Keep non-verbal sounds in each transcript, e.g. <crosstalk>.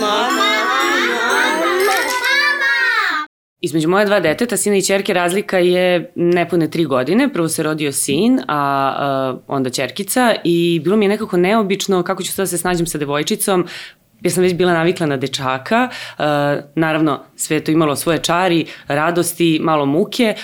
Mama. Između moje dva deteta, sina i čerke, razlika je nepune tri godine. Prvo se rodio sin, a, a onda čerkica i bilo mi je nekako neobično kako ću sada da se snađem sa devojčicom jer sam već bila navikla na dečaka, naravno sve to imalo svoje čari, radosti, malo muke,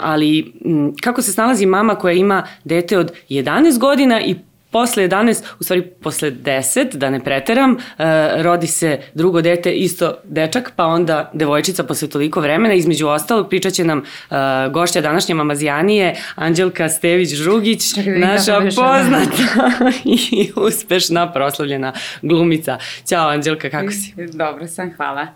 ali m, kako se snalazi mama koja ima dete od 11 godina i Posle 11, u stvari posle 10, da ne preteram, uh, rodi se drugo dete, isto dečak, pa onda devojčica posle toliko vremena. Između ostalog pričat će nam uh, gošća današnje mamazijanije, Anđelka Stević-Žugić, da naša poznata <laughs> i uspešna proslavljena glumica. Ćao Anđelka, kako si? Dobro sam, hvala.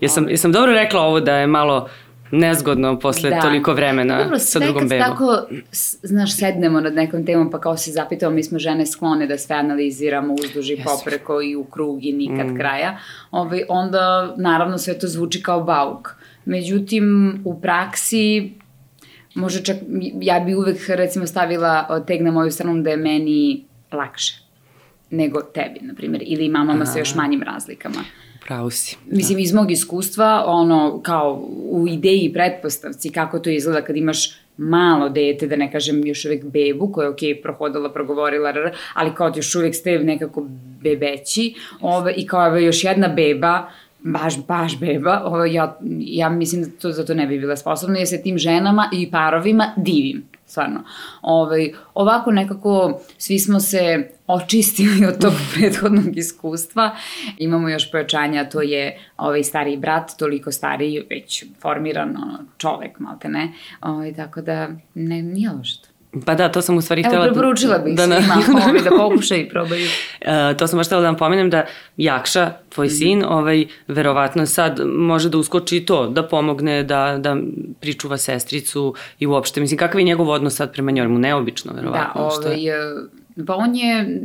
Jesam, jesam dobro rekla ovo da je malo nezgodno posle da. toliko vremena Dobro, sa drugom bebom. Dobro, tako, znaš, sednemo nad nekom temom pa kao se zapitamo, mi smo žene sklone da sve analiziramo uzduž i popreko i u krug i nikad mm. kraja, ovaj, onda naravno sve to zvuči kao bauk. Međutim, u praksi može čak, ja bi uvek recimo stavila teg na moju stranu da je meni lakše nego tebi, na primjer, ili mamama sa još manjim razlikama. Pravo si. Mislim, da. iz mog iskustva, ono, kao u ideji i pretpostavci kako to izgleda kad imaš malo dete, da ne kažem još uvek bebu, koja je okej okay, prohodala, progovorila, ali kao još uvek ste nekako bebeći, ove, i kao još jedna beba, baš, baš beba, ove, ja, ja mislim da to, za to ne bi bila sposobna, jer se tim ženama i parovima divim stvarno. Ovaj, ovako nekako svi smo se očistili od tog <laughs> prethodnog iskustva. Imamo još pojačanja, to je ovaj stariji brat, toliko stariji, već formiran čovek, malte ne. Ovaj, tako da, ne, nije loše Pa da, to sam u stvari Evo, htela... Evo, preporučila bih da, svima <laughs> da, ovaj, da pokušaju i probaju. Uh, to sam baš htela da vam pomenem da Jakša, tvoj mm. sin, ovaj, verovatno sad može da uskoči i to, da pomogne, da, da pričuva sestricu i uopšte, mislim, kakav je njegov odnos sad prema njoj, neobično, verovatno. Da, ovaj, je... pa on je,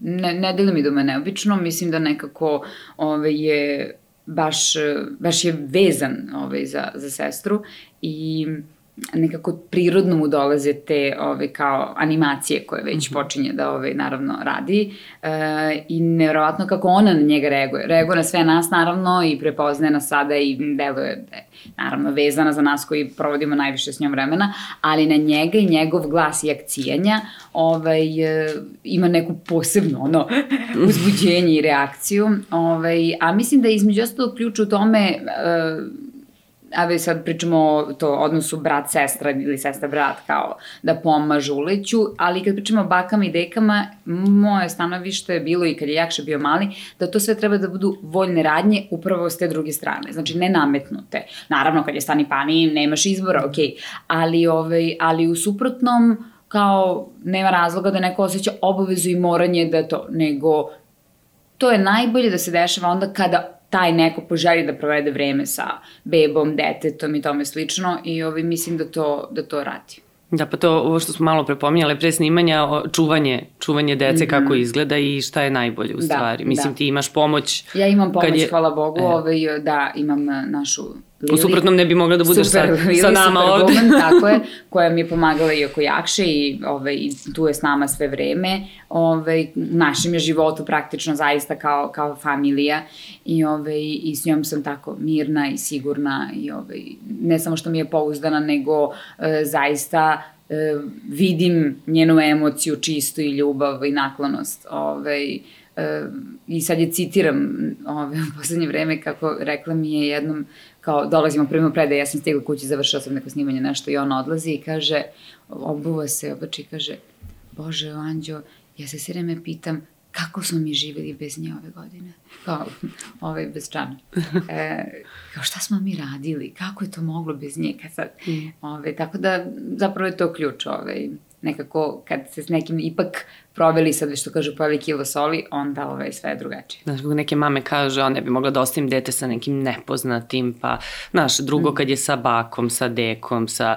ne, ne deli mi do me neobično, mislim da nekako ovaj, je baš, baš je vezan ovaj, za, za sestru i nekako prirodno mu dolaze te ove, kao animacije koje već mm -hmm. počinje da ove, naravno radi e, i nevjerovatno kako ona na njega reaguje. Reaguje na sve nas naravno i prepoznaje nas sada i deluje da je naravno vezana za nas koji provodimo najviše s njom vremena, ali na njega i njegov glas i akcijanja ovaj, e, ima neku posebnu ono, <laughs> uzbuđenje i reakciju. Ovaj, a mislim da je između ostalo ključ u tome e, a već sad pričamo to odnosu brat-sestra ili sestra-brat kao da pomažu uleću, ali kad pričamo o bakama i dekama, moje stanovište je bilo i kad je Jakša bio mali, da to sve treba da budu voljne radnje upravo s te druge strane, znači ne nametnute. Naravno, kad je stani pani, nemaš izbora, okej, ali, ovaj, ali u suprotnom, kao nema razloga da neko osjeća obavezu i moranje da to, nego to je najbolje da se dešava onda kada taj neko poželi da provede vreme sa bebom, detetom i tome slično i ovaj, mislim da to, da to radi. Da, pa to ovo što smo malo prepominjale pre snimanja, čuvanje, čuvanje dece mm -hmm. kako izgleda i šta je najbolje u da, stvari. Da, Mislim, da. ti imaš pomoć. Ja imam pomoć, je... hvala Bogu, e. ovaj, da, imam našu Lili. U suprotnom ne bi mogla da budeš super, sa, Lili, sa nama super ovde. Woman, <laughs> tako je, koja mi je pomagala i oko jakše i, ovaj, i tu je s nama sve vreme. Ovaj, našem je životu praktično zaista kao, kao familija i, ovaj, i s njom sam tako mirna i sigurna i ovaj, ne samo što mi je pouzdana, nego e, zaista e, vidim njenu emociju čistu i ljubav i naklonost. Ovaj, e, I sad je citiram ovaj, u poslednje vreme kako rekla mi je jednom kao dolazimo prema predaje, ja sam stigla kući, završila sam neko snimanje, nešto i ona odlazi i kaže, obuva se, obači i kaže, Bože, Anđo, ja se sve vreme pitam kako smo mi živjeli bez nje ove godine? Kao, ovaj, bez čana. <laughs> E, kao šta smo mi radili? Kako je to moglo bez nje? Kad sad, mm. ove, tako da, zapravo je to ključ, ovaj, nekako kad se s nekim ipak proveli sad što kažu pojeli kilo soli, onda ovaj, sve je drugačije. Znaš, kako neke mame kaže, on ne bi mogla da ostavim dete sa nekim nepoznatim, pa, znaš, drugo mm. kad je sa bakom, sa dekom, sa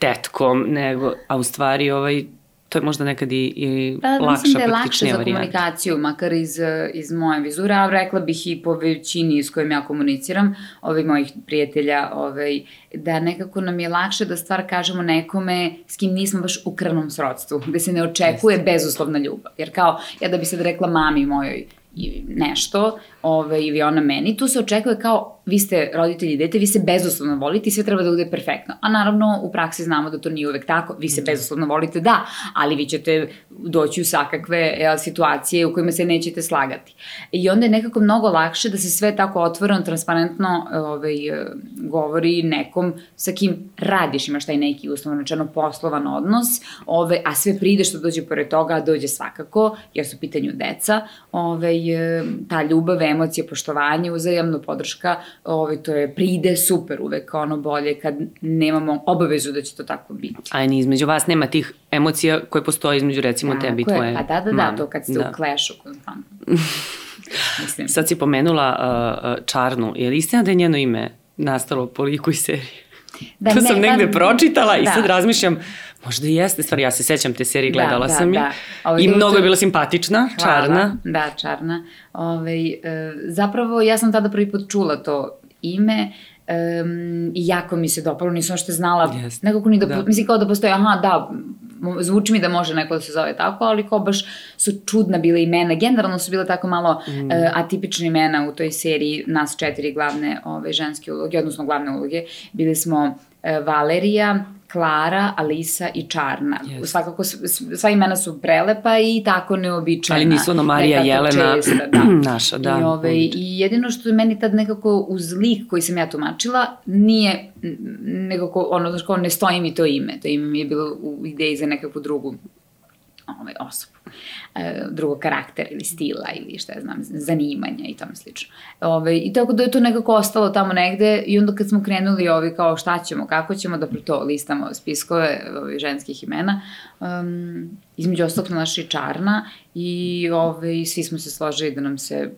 tetkom, nego, a u stvari ovaj, to je možda nekad i, i pa, lakša, mislim da je lakše za komunikaciju, makar iz, iz moje vizure, a rekla bih i po većini s kojim ja komuniciram, ovih mojih prijatelja, ovaj, da nekako nam je lakše da stvar kažemo nekome s kim nismo baš u krvnom srodstvu, gde se ne očekuje Jeste. bezuslovna ljubav. Jer kao, ja da bi sad rekla mami mojoj nešto, ovaj, ili ona meni, tu se očekuje kao vi ste roditelji dete, vi se bezuslovno volite i sve treba da bude perfektno. A naravno u praksi znamo da to nije uvek tako, vi se bezuslovno volite, da, ali vi ćete doći u sakakve jel, situacije u kojima se nećete slagati. I onda je nekako mnogo lakše da se sve tako otvoreno, transparentno ovaj, govori nekom sa kim radiš, imaš taj neki uslovno rečeno poslovan odnos, ovaj, a sve pride što dođe pored toga, dođe svakako, jer su pitanju deca, ovaj, ta ljubav, emocija, poštovanje, uzajamno podrška, ovaj, to je pride super uvek ono bolje kad nemamo obavezu da će to tako biti. A ni između vas nema tih emocija koje postoje između recimo tako tebi i tvoje Pa da, da, da, to kad ste da. u klešu konstantno. <laughs> Mislim. Sad si pomenula uh, uh, Čarnu, je li istina da je njeno ime nastalo po liku i seriji? Da, to ne, sam negde da, pročitala da. i sad razmišljam, možda i jeste stvar, ja se sećam te serije, da, gledala da, sam da, da. Ove, I mnogo je bila simpatična, Hvala. čarna. Da, čarna. Ove, e, zapravo, ja sam tada prvi put čula to ime, um, i jako mi se dopalo, nisam što znala, yes. nekako ni da, da, mislim kao da postoji, aha, da, zvuči mi da može neko da se zove tako, ali kao baš su čudna bila imena. Generalno su bile tako malo mm. uh, atipične imena u toj seriji, nas četiri glavne ove, ženske uloge, odnosno glavne uloge. Bili smo Valerija, Klara, Alisa i Čarna. Yes. Svakako, sva imena su prelepa i tako neobičajna. Ali nisu ono Marija Jelena česta, da. <clears throat> naša, da. I, ove, I jedino što je meni tad nekako uz lik koji sam ja tumačila, nije nekako, ono, znaš kao, ne stoji mi to ime. To ime mi je bilo u ideji za nekakvu drugu ovaj, osobu, e, drugog karaktera ili stila ili šta ja znam, zanimanja i tome slično. Ove, ovaj, I tako da je to nekako ostalo tamo negde i onda kad smo krenuli ovi kao šta ćemo, kako ćemo da pro to listamo spiskove ovi, ženskih imena, um, između ostalog naša i Čarna i ove, ovaj, svi smo se složili da nam se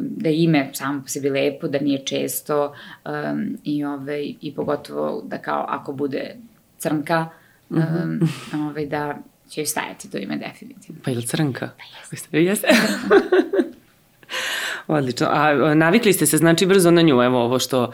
da je ime samo po sebi lepo, da nije često um, i, ove, i pogotovo da kao ako bude crnka, um, mm -hmm. ove, da će joj stajati to ime definitivno. Pa ili crnka? Pa jeste. Jeste. <laughs> Odlično. A navikli ste se znači brzo na nju, evo ovo što,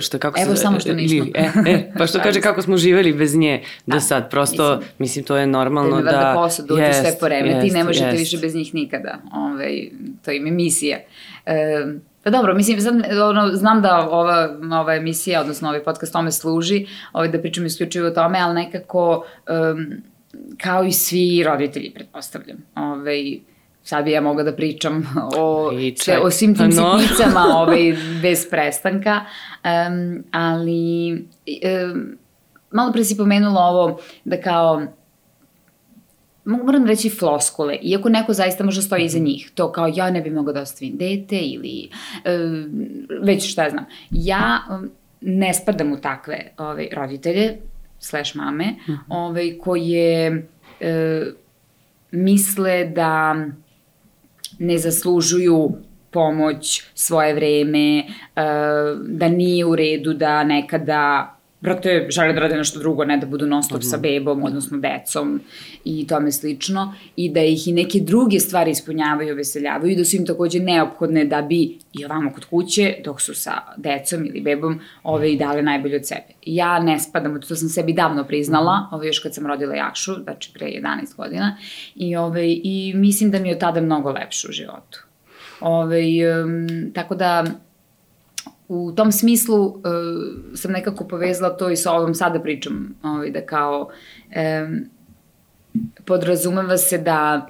što kako evo se... samo što nismo. E, e, pa što <laughs> kaže kako smo živeli bez nje do da, sad. Prosto, mislim, mislim to je normalno da... Da posao dođe jest, sve poremeti i ne možete jest. više bez njih nikada. Ove, ovaj, to im je misija. E, Pa dobro, mislim, sad, ono, znam da ova, ova emisija, odnosno ovaj podcast tome služi, ovaj, da pričam isključivo o tome, ali nekako um, kao i svi roditelji, pretpostavljam. Ove, ovaj, sad bi ja mogla da pričam o, sve, o svim tim no. sitnicama <laughs> ovaj, bez prestanka, um, ali um, malo pre si pomenula ovo da kao moram reći floskule, iako neko zaista može stoji iza njih, to kao ja ne bi mogla da ostavim dete ili um, već šta znam. Ja um, ne spadam u takve ovaj, roditelje, slash mame, mhm. -huh. ovaj, koje e, misle da ne zaslužuju pomoć, svoje vreme, e, da nije u redu da nekada brate, žele da rade nešto drugo, ne da budu non stop sa bebom, odnosno decom i tome slično, i da ih i neke druge stvari ispunjavaju, veseljavaju i da su im takođe neophodne da bi i ovamo kod kuće, dok su sa decom ili bebom, ove i dale najbolje od sebe. Ja ne spadam, to sam sebi davno priznala, ove još kad sam rodila Jakšu, znači pre 11 godina, i, ove, i mislim da mi je od tada mnogo lepše u životu. Ove, um, tako da, u tom smislu uh, sam nekako povezala to i sa ovom sada pričam, ovaj, da kao um, podrazumeva se da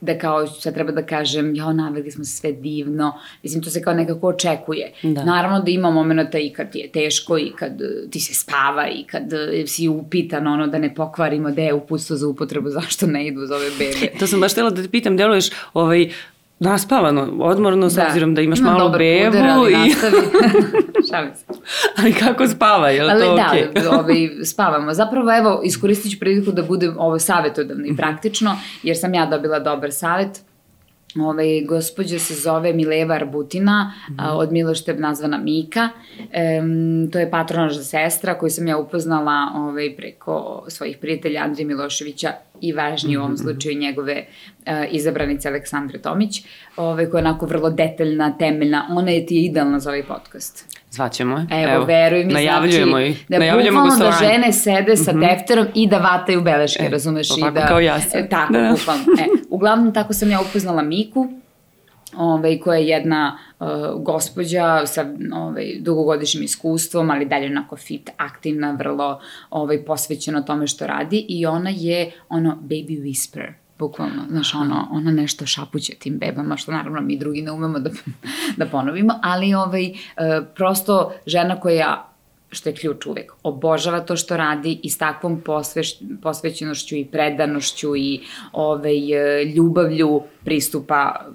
da kao sad treba da kažem, jo, naveli smo se sve divno, mislim, to se kao nekako očekuje. Da. Naravno da ima momenta i kad ti je teško i kad ti se spava i kad si upitan ono da ne pokvarimo da je upustvo za upotrebu, zašto ne idu za ove bebe. to sam baš htela da te pitam, deluješ ovaj, Naspavano, odmorno, s da. obzirom da imaš Ima malo bebu. Puder, ali i... <laughs> Šalim se. ali kako spava, je li ali to da, okej? Okay? da, ovaj, spavamo. Zapravo, evo, iskoristit ću priliku da budem ovo savjetodavno i praktično, jer sam ja dobila dobar savjet Ovaj, gospođa se zove Mileva Arbutina, mm -hmm. a, od Milošteb nazvana Mika. E, to je patronažna sestra koju sam ja upoznala ovaj, preko svojih prijatelja Andrija Miloševića i važnije u ovom mhm. slučaju njegove a, izabranice Aleksandre Tomić, ovaj, koja je onako vrlo detaljna, temeljna. Ona je ti idealna za ovaj podcast. Zvaćemo je. Evo, Evo veruj mi, najavljujemo znači, da najavljujemo da žene sede sa mm -hmm. defterom i da vataju beleške, e, razumeš? I da, kao ja sam. E, tako, da. bukvalno. E, uglavnom, tako sam ja upoznala Miku ovaj, koja je jedna uh, gospođa sa ovaj, dugogodišnjim iskustvom, ali dalje onako fit, aktivna, vrlo ovaj, posvećena tome što radi i ona je ono baby whisper bukvalno, znaš, ono, ona nešto šapuće tim bebama, što naravno mi drugi ne umemo da, <laughs> da ponovimo, ali ovaj, uh, prosto žena koja što je ključ uvek, obožava to što radi i s takvom posveš, posvećenošću i predanošću i ovaj, ljubavlju pristupa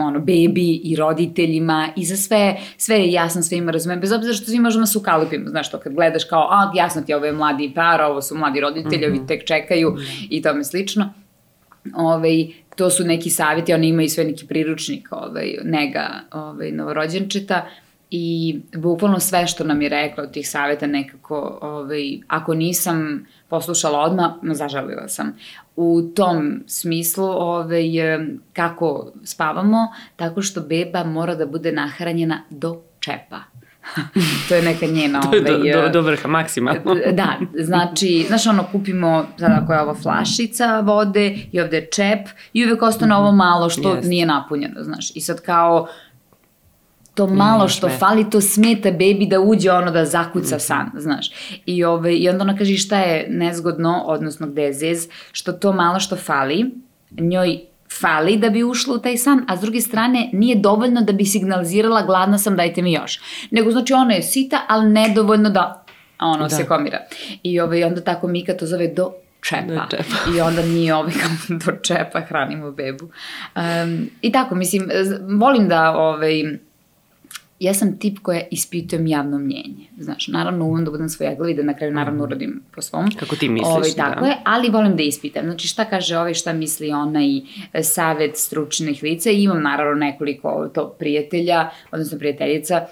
ono, bebi i roditeljima i za sve, sve je jasno, sve ima razume, bez obzira što svi možemo da se ukalupimo, znaš to, kad gledaš kao, a jasno ti ovo je mladi par, ovo su mladi roditelji, mm -hmm. ovi tek čekaju mm -hmm. i tome slično. Ovaj, to su neki savjeti, oni imaju sve neki priručnik ovaj, nega ovaj, novorođenčeta, i bukvalno sve što nam je rekla od tih saveta nekako, ovaj, ako nisam poslušala odmah, zažalila sam. U tom smislu ovaj, kako spavamo, tako što beba mora da bude nahranjena do čepa. To je neka njena... <laughs> to je do, ovaj, do, do vrha, maksimalno. da, znači, znaš ono, kupimo, sada ako je ova flašica vode i ovde je čep i uvek ostane ovo malo što yes. nije napunjeno, znaš. I sad kao, to malo što fali, to smeta bebi da uđe ono da zakuca san, znaš. I, ove, ovaj, I onda ona kaže šta je nezgodno, odnosno gde je zez, što to malo što fali, njoj fali da bi ušla u taj san, a s druge strane nije dovoljno da bi signalizirala gladna sam, dajte mi još. Nego znači ona je sita, ali nedovoljno da ono da. se komira. I ovaj, onda tako Mika to zove do čepa. Do čepa. I onda nije ovaj <laughs> do čepa hranimo bebu. Um, I tako, mislim, volim da ovaj, ja sam tip koja ispitujem javno mnjenje. Znaš, naravno umem da budem svojeglav i da na kraju naravno mhm. uradim po svom. Kako ti misliš, ovaj, tako da. je, ali volim da ispitam. Znači šta kaže ovaj, šta misli ona i e, savet stručnih lica. I imam naravno nekoliko to prijatelja, odnosno prijateljica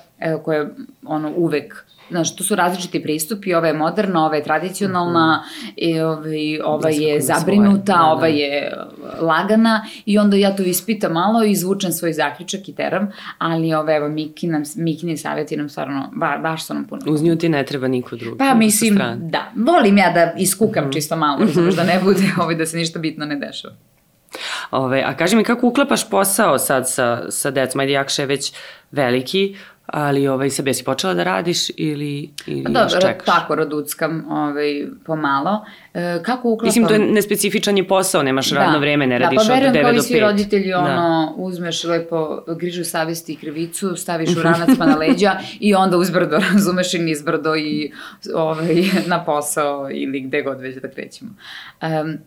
koje ono uvek Znaš, to su različiti pristupi, ova je moderna, ova je tradicionalna, mm -hmm. i ovaj, ova je zabrinuta, svoje, da, da. ova je lagana i onda ja to ispitam malo i izvučem svoj zaključak i teram, ali ove, evo, Miki nam, Mikini savjeti nam stvarno, ba, baš su nam puno. Uz nju ti ne treba niko drugi. Pa mislim, da, volim ja da iskukam mm -hmm. čisto malo, da ne bude ovaj, da se ništa bitno ne dešava. Ove, a kaži mi kako uklapaš posao sad sa, sa decom, ajde Jakša je već veliki, Ali ovaj, sad si počela da radiš ili, ili pa Dobro, još čekaš? tako roduckam ovaj, pomalo. E, kako uklapam? Mislim, to je nespecifičan je posao, nemaš da, radno vreme, ne da, radiš pa od 9 do 5. Da, pa verujem kao i svi roditelji, da. ono, uzmeš lepo grižu savesti i krivicu, staviš u ranac pa na leđa i onda uzbrdo, <laughs> razumeš i nizbrdo i ovaj, na posao ili gde god već da krećemo. Um,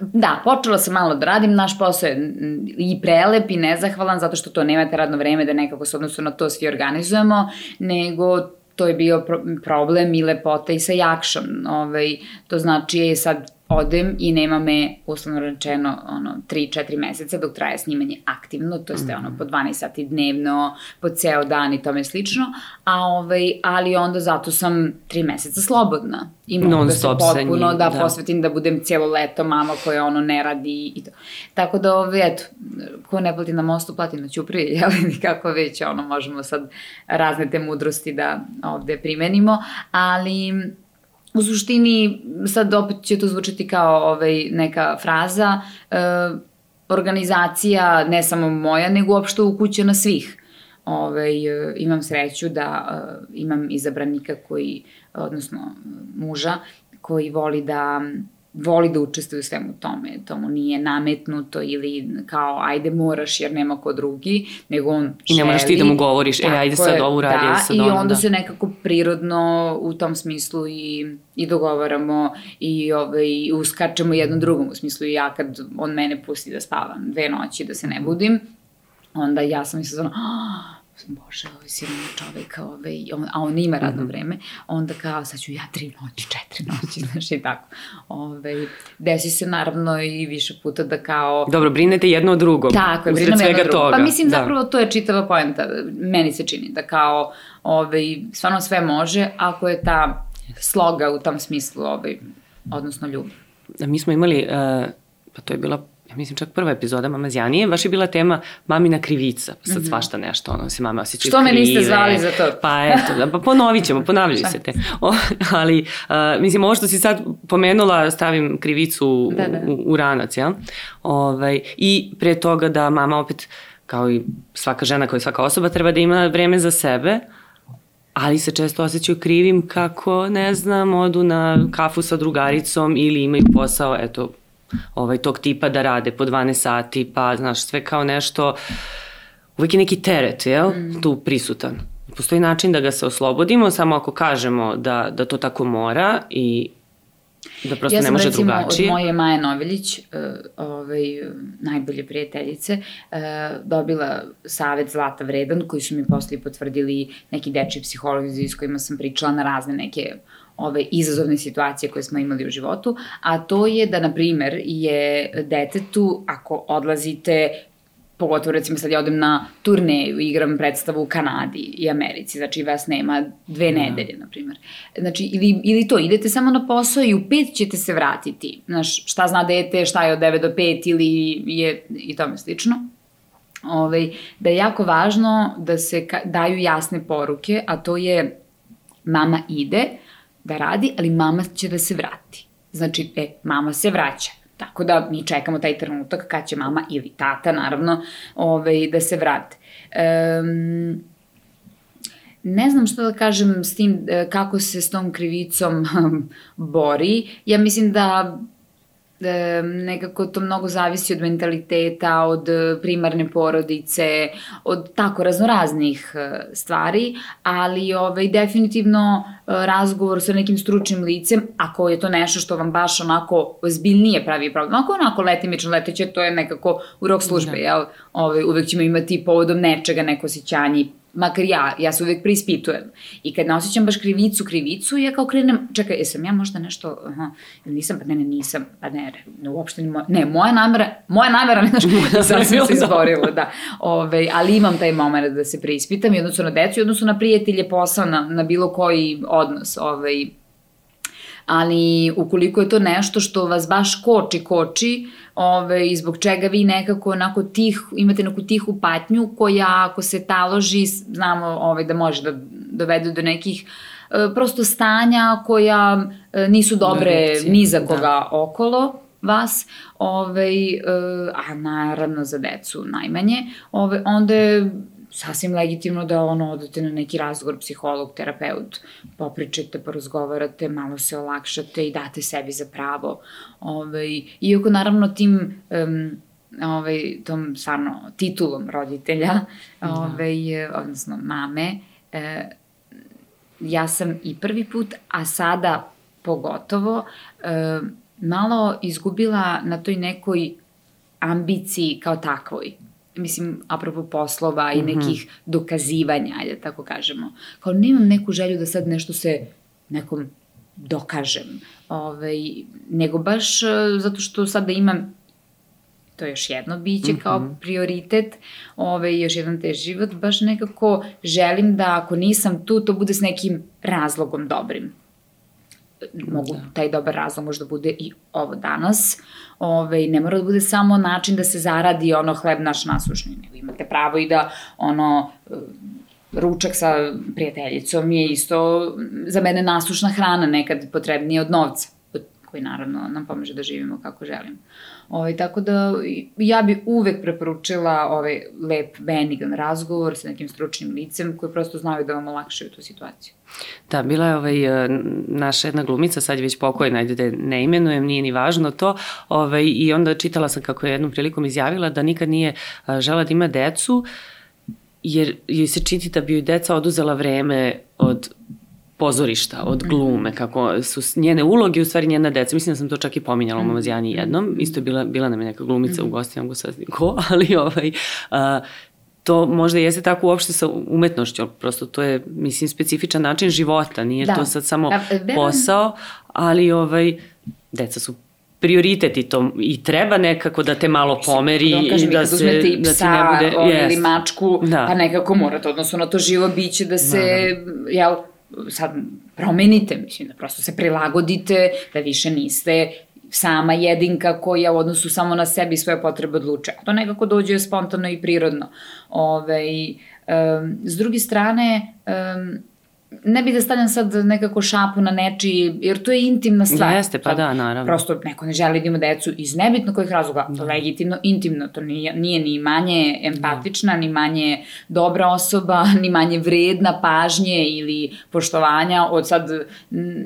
Da, počela sam malo da radim, naš posao je i prelep i nezahvalan zato što to nemate radno vreme da nekako se odnosno na to svi organizujemo, nego to je bio problem i lepota i sa jakšom. Ovaj, to znači je sad odem i nema me, uslovno rečeno, ono, 3-4 meseca dok traje snimanje aktivno, to jeste ono po 12 sati dnevno, po ceo dan i tome slično, a ovaj, ali onda zato sam 3 meseca slobodna i mogu non da se potpuno da, da posvetim da budem cijelo leto mama koja ono ne radi i to. Tako da, ovaj, eto, ko ne plati na mostu, plati na ćupri, <laughs> jel, kako već, ono, možemo sad razne te mudrosti da ovde primenimo, ali u suštini, sad opet će to zvučati kao ovaj, neka fraza, e, organizacija ne samo moja, nego uopšte ukućena svih. Ove, ovaj, imam sreću da e, imam izabranika koji, odnosno muža, koji voli da voli da učestvuje u svemu tome, to mu nije nametnuto ili kao ajde moraš jer nema ko drugi, nego on želi. I ne moraš ti da mu govoriš, e ajde sad ovo radi, da, sad i onda da. se nekako prirodno u tom smislu i, i dogovaramo i ovaj, uskačemo jednom drugom, u smislu i ja kad on mene pusti da spavam dve noći da se ne budim, onda ja sam mislila, oh, bože, ovaj sirovi čovek, ovaj, on, a on ima radno mm -hmm. vreme, onda kao, sad ću ja tri noći, četiri noći, <laughs> znaš, i tako. Ovaj, desi se naravno i više puta da kao... Dobro, brinete jedno o drugom. Tako je, brinemo jedno o drugom. Toga. Pa mislim, da. zapravo to je čitava poenta, meni se čini, da kao, ovaj, stvarno sve može, ako je ta sloga u tom smislu, ovaj, odnosno ljubav. Mi smo imali, uh, pa to je bila ja mislim čak prva epizoda Mamazjanije, baš je bila tema mamina krivica, pa sad -hmm. svašta nešto, ono se mame osjećaju Što krive. me niste zvali za to? Pa eto, da, pa ponovit ćemo, ponavljaju se te. <laughs> O, ali, uh, mislim, ovo što si sad pomenula, stavim krivicu da, da. U, u ranac, ja? Ovaj, I pre toga da mama opet kao i svaka žena, kao i svaka osoba, treba da ima vreme za sebe, ali se često osjećaju krivim kako, ne znam, odu na kafu sa drugaricom ili imaju posao, eto, ovaj, tog tipa da rade po 12 sati, pa, znaš, sve kao nešto, uvek je neki teret, jel, mm. tu prisutan. Postoji način da ga se oslobodimo, samo ako kažemo da, da to tako mora i Da prosto ja ne može drugačije. Ja sam recimo od moje Maje Noveljić, uh, ovaj, najbolje prijateljice, uh, dobila savet Zlata Vredan, koji su mi posle potvrdili neki deči psiholozi s kojima sam pričala na razne neke ove izazovne situacije koje smo imali u životu, a to je da, na primer, je detetu, ako odlazite pogotovo recimo sad ja odem na turneju, igram predstavu u Kanadi i Americi, znači vas nema dve da. nedelje, na primjer. Znači, ili, ili to, idete samo na posao i u pet ćete se vratiti. Znaš, šta zna dete, šta je od 9 do 5 ili je i tome slično. Ove, da je jako važno da se daju jasne poruke, a to je mama ide da radi, ali mama će da se vrati. Znači, e, mama se vraća Tako da mi čekamo taj trenutak kad će mama ili tata, naravno, ovaj, da se vrate. Um, ne znam što da kažem s tim, e, kako se s tom krivicom <laughs> bori. Ja mislim da e, nekako to mnogo zavisi od mentaliteta, od primarne porodice, od tako raznoraznih e, stvari, ali ovaj, definitivno e, razgovor sa nekim stručnim licem, ako je to nešto što vam baš onako ozbiljnije pravi problem, ako onako letimično leteće, to je nekako u rok službe, da. jel? Ovaj, uvek ćemo imati povodom nečega neko osjećanje makar ja, ja se uvek preispitujem. I kad ne osjećam baš krivicu, krivicu, ja kao krenem, čekaj, jesam ja možda nešto, aha, ili nisam, pa ne, ne, nisam, pa ne, ne, uopšte ne, ne, moja namera, moja namera, ne znaš, sam se izborila, da. Ove, ali imam taj moment da se preispitam i odnosu na decu i odnosu na prijatelje, posao, na, na bilo koji odnos, ovaj, ali ukoliko je to nešto što vas baš koči, koči, ove, i zbog čega vi nekako onako tih, imate neku tihu patnju koja ako se taloži, znamo ove, da može da dovede do nekih e, prosto stanja koja e, nisu dobre ni za koga da. okolo vas, ovaj, a naravno za decu najmanje, ove, onda je sasvim legitimno da ono odete na neki razgovor, psiholog, terapeut, popričate, porazgovarate, malo se olakšate i date sebi za pravo. Ovaj, iako naravno tim um, ovaj, tom stvarno titulom roditelja, da. ovaj, odnosno mame, eh, ja sam i prvi put, a sada pogotovo, eh, malo izgubila na toj nekoj ambiciji kao takvoj mislim, apropo poslova i mhm. nekih dokazivanja, ajde tako kažemo. Kao nemam neku želju da sad nešto se nekom dokažem, ovaj, nego baš e, zato što sada imam to je još jedno biće mm -hmm. kao mhm. prioritet, ovaj, još jedan te život, baš nekako želim da ako nisam tu, to bude s nekim razlogom dobrim mogu, da. taj dobar razlog možda bude i ovo danas. Ove, ne mora da bude samo način da se zaradi ono hleb naš nasušni, nego imate pravo i da ono ručak sa prijateljicom je isto za mene nasušna hrana, nekad potrebnije od novca, koji naravno nam pomaže da živimo kako želimo. Ovaj, tako da ja bi uvek preporučila ovaj lep, benigan razgovor sa nekim stručnim licem koji prosto znaju da vam olakšaju tu situaciju. Da, bila je ovaj, e, naša jedna glumica, sad je već pokojna, ajde da ne imenujem, nije ni važno to, ovaj, i onda čitala sam kako je jednom prilikom izjavila da nikad nije e, žela da ima decu, jer joj se čiti da bi joj deca oduzela vreme od pozorišta, od mhm. glume, kako su njene uloge u stvari njena deca. Mislim da sam to čak i pominjala u Mamazijani mhm. jednom. Isto je bila, bila nam je neka glumica u mhm. gosti, go sad ko, <laughs> ali ovaj, uh, to možda jeste tako uopšte sa umetnošću, prosto to je, mislim, specifičan način života, nije da. to sad samo da, posao, ali ovaj, deca su prioritet i to i treba nekako da te malo pomeri da, kažem, i da se i psa, da ti ne bude yes. ili mačku da. pa nekako morate odnosno na to živo biće da se da. jel sad promenite, mislim da prosto se prilagodite, da više niste sama jedinka koja u odnosu samo na sebi svoje potrebe odluče. To nekako dođe spontano i prirodno. Ove, um, s druge strane, um, ne bi da stavljam sad nekako šapu na nečiji, jer to je intimna stvar. Jeste, pa da, naravno. Prosto neko ne želi da ima decu iz nebitno kojih razloga, da. legitimno, intimno, to nije, nije ni manje empatična, da. ni manje dobra osoba, <laughs> ni manje vredna pažnje ili poštovanja od sad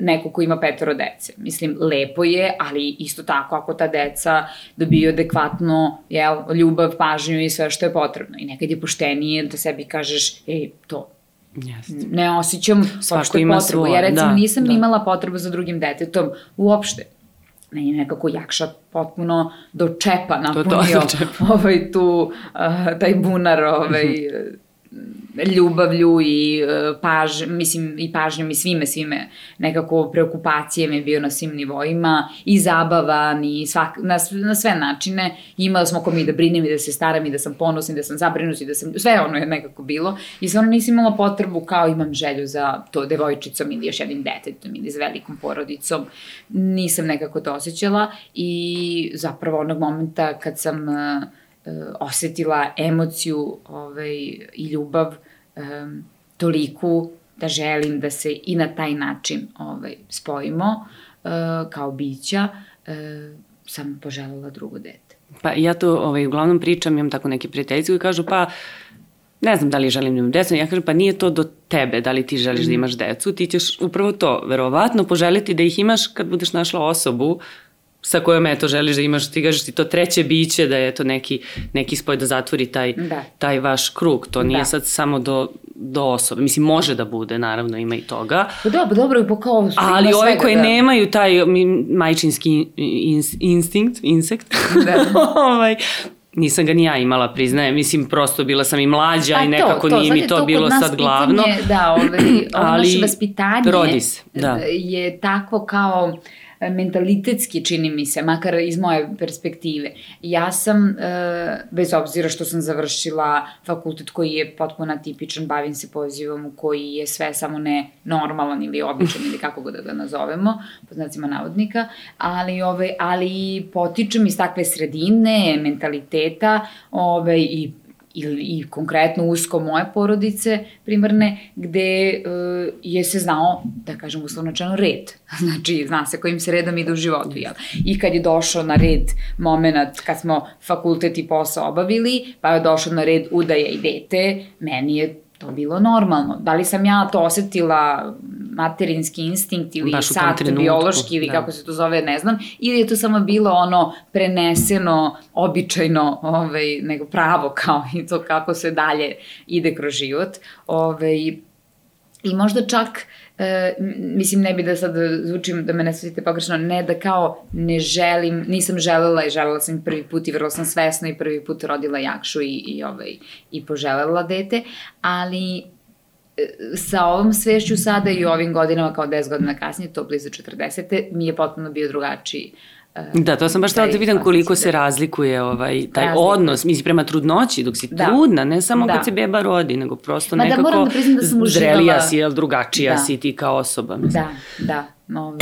neko ko ima petoro dece. Mislim, lepo je, ali isto tako ako ta deca dobiju adekvatno jel, ljubav, pažnju i sve što je potrebno. I nekad je poštenije da sebi kažeš, ej, to Yes. Ne osjećam Svako ima potrebu. Svoje. Ja recimo da, nisam da. imala potrebu za drugim detetom uopšte. Meni je nekako jakša potpuno do čepa <laughs> napunio to, to, do čepa. ovaj tu, uh, taj bunar ovaj, ljubavlju i e, paž, mislim i pažnjom i svime, svime. Nekako preokupacije mi je bio na svim nivoima i zabavan i svak, na, na sve načine. Imala smo ko mi da brinem i da se staram i da sam ponosna i da sam zabrinut i da sam, sve ono je nekako bilo. I stvarno nisam imala potrebu kao imam želju za to devojčicom ili još jednim detetom ili za velikom porodicom, nisam nekako to osjećala i zapravo onog momenta kad sam uh, osetila emociju ovaj, i ljubav um, toliku da želim da se i na taj način ovaj, spojimo uh, kao bića, uh, sam poželjela drugo dete. Pa ja to ovaj, uglavnom pričam, imam tako neke prijateljice koji kažu pa ne znam da li želim da imam decu, ja kažem pa nije to do tebe da li ti želiš da imaš decu, ti ćeš upravo to, verovatno poželiti da ih imaš kad budeš našla osobu sa kojom eto želiš da imaš, ti kažeš ti to treće biće, da je to neki, neki spoj da zatvori taj, da. taj vaš krug. To nije da. sad samo do, do osobe. Mislim, može da bude, naravno, ima i toga. Pa dobro, dobro, po kao... Ali ove koje da. nemaju taj majčinski instinkt, insekt, da. <laughs> ovaj, nisam ga ni ja imala, priznajem, mislim, prosto bila sam i mlađa pa i nekako to, to, nije mi to, to bilo sad glavno. Pitanje, da, ovaj, <clears throat> ovo ali, naše vaspitanje rodis, da. je takvo kao mentalitetski čini mi se, makar iz moje perspektive. Ja sam, e, bez obzira što sam završila fakultet koji je potpuno atipičan, bavim se pozivom koji je sve samo ne normalan ili običan ili kako god da ga nazovemo, po znacima navodnika, ali, ove, ali potičem iz takve sredine, mentaliteta ove, i ili i konkretno usko moje porodice primarne, gde uh, je se znao, da kažem uslovno čano, red. <laughs> Znači, zna se kojim se redom ide u životu, jel? I kad je došao na red moment kad smo fakultet i posao obavili, pa je došao na red udaja i dete, meni je to bilo normalno. Da li sam ja to osetila materinski instinkt ili Baš sad biološki ili da. kako se to zove, ne znam, ili je to samo bilo ono preneseno, običajno, ovaj, nego pravo kao i to kako se dalje ide kroz život. Ovaj, I možda čak e, mislim ne bi da sad zvučim da me ne svetite pogrešno, ne da kao ne želim, nisam želela i želela sam prvi put i vrlo sam svesno i prvi put rodila Jakšu i, i, ovaj, i poželela dete, ali sa ovom svešću sada i ovim godinama kao 10 godina kasnije, to blizu 40. mi je potpuno bio drugačiji uh, Da, to sam baš htela da vidim koliko se razlikuje ovaj, taj razlikuje. odnos, mislim, prema trudnoći, dok si da. trudna, ne samo da. kad se beba rodi, nego prosto Ma da, nekako da, da, da sam zrelija si, jel, drugačija da. si ti kao osoba. Mislim. Da, da. Ovaj,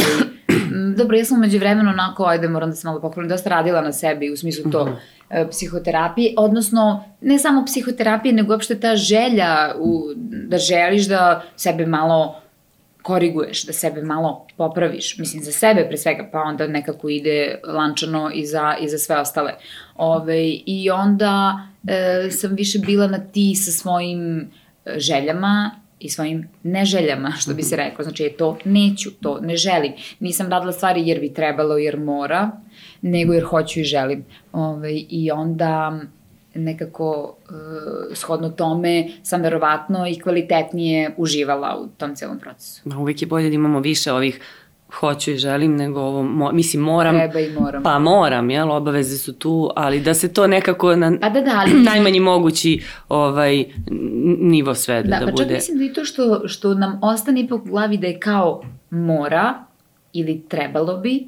dobro, ja sam umeđu vremenu onako, ajde, moram da se malo pohvalim, dosta radila na sebi u smislu to, mm -hmm. psihoterapije, odnosno ne samo psihoterapije, nego uopšte ta želja u, da želiš da sebe malo koriguješ, da sebe malo popraviš, mislim za sebe pre svega, pa onda nekako ide lančano i za, i za sve ostale. Ove, I onda e, sam više bila na ti sa svojim e, željama i svojim neželjama, što bi se rekao. Znači, je to neću, to ne želim. Nisam radila stvari jer bi trebalo, jer mora, nego jer hoću i želim. Ove, I onda nekako uh, shodno tome sam verovatno i kvalitetnije uživala u tom celom procesu. Ma uvijek je bolje da imamo više ovih hoću i želim, nego ovo, mo, mislim, moram. Treba i moram. Pa moram, jel, obaveze su tu, ali da se to nekako na pa da, da, ali... <clears throat> najmanji mogući ovaj, nivo sve da, da, pa bude. čak mislim da i to što, što nam ostane ipak u glavi da je kao mora ili trebalo bi,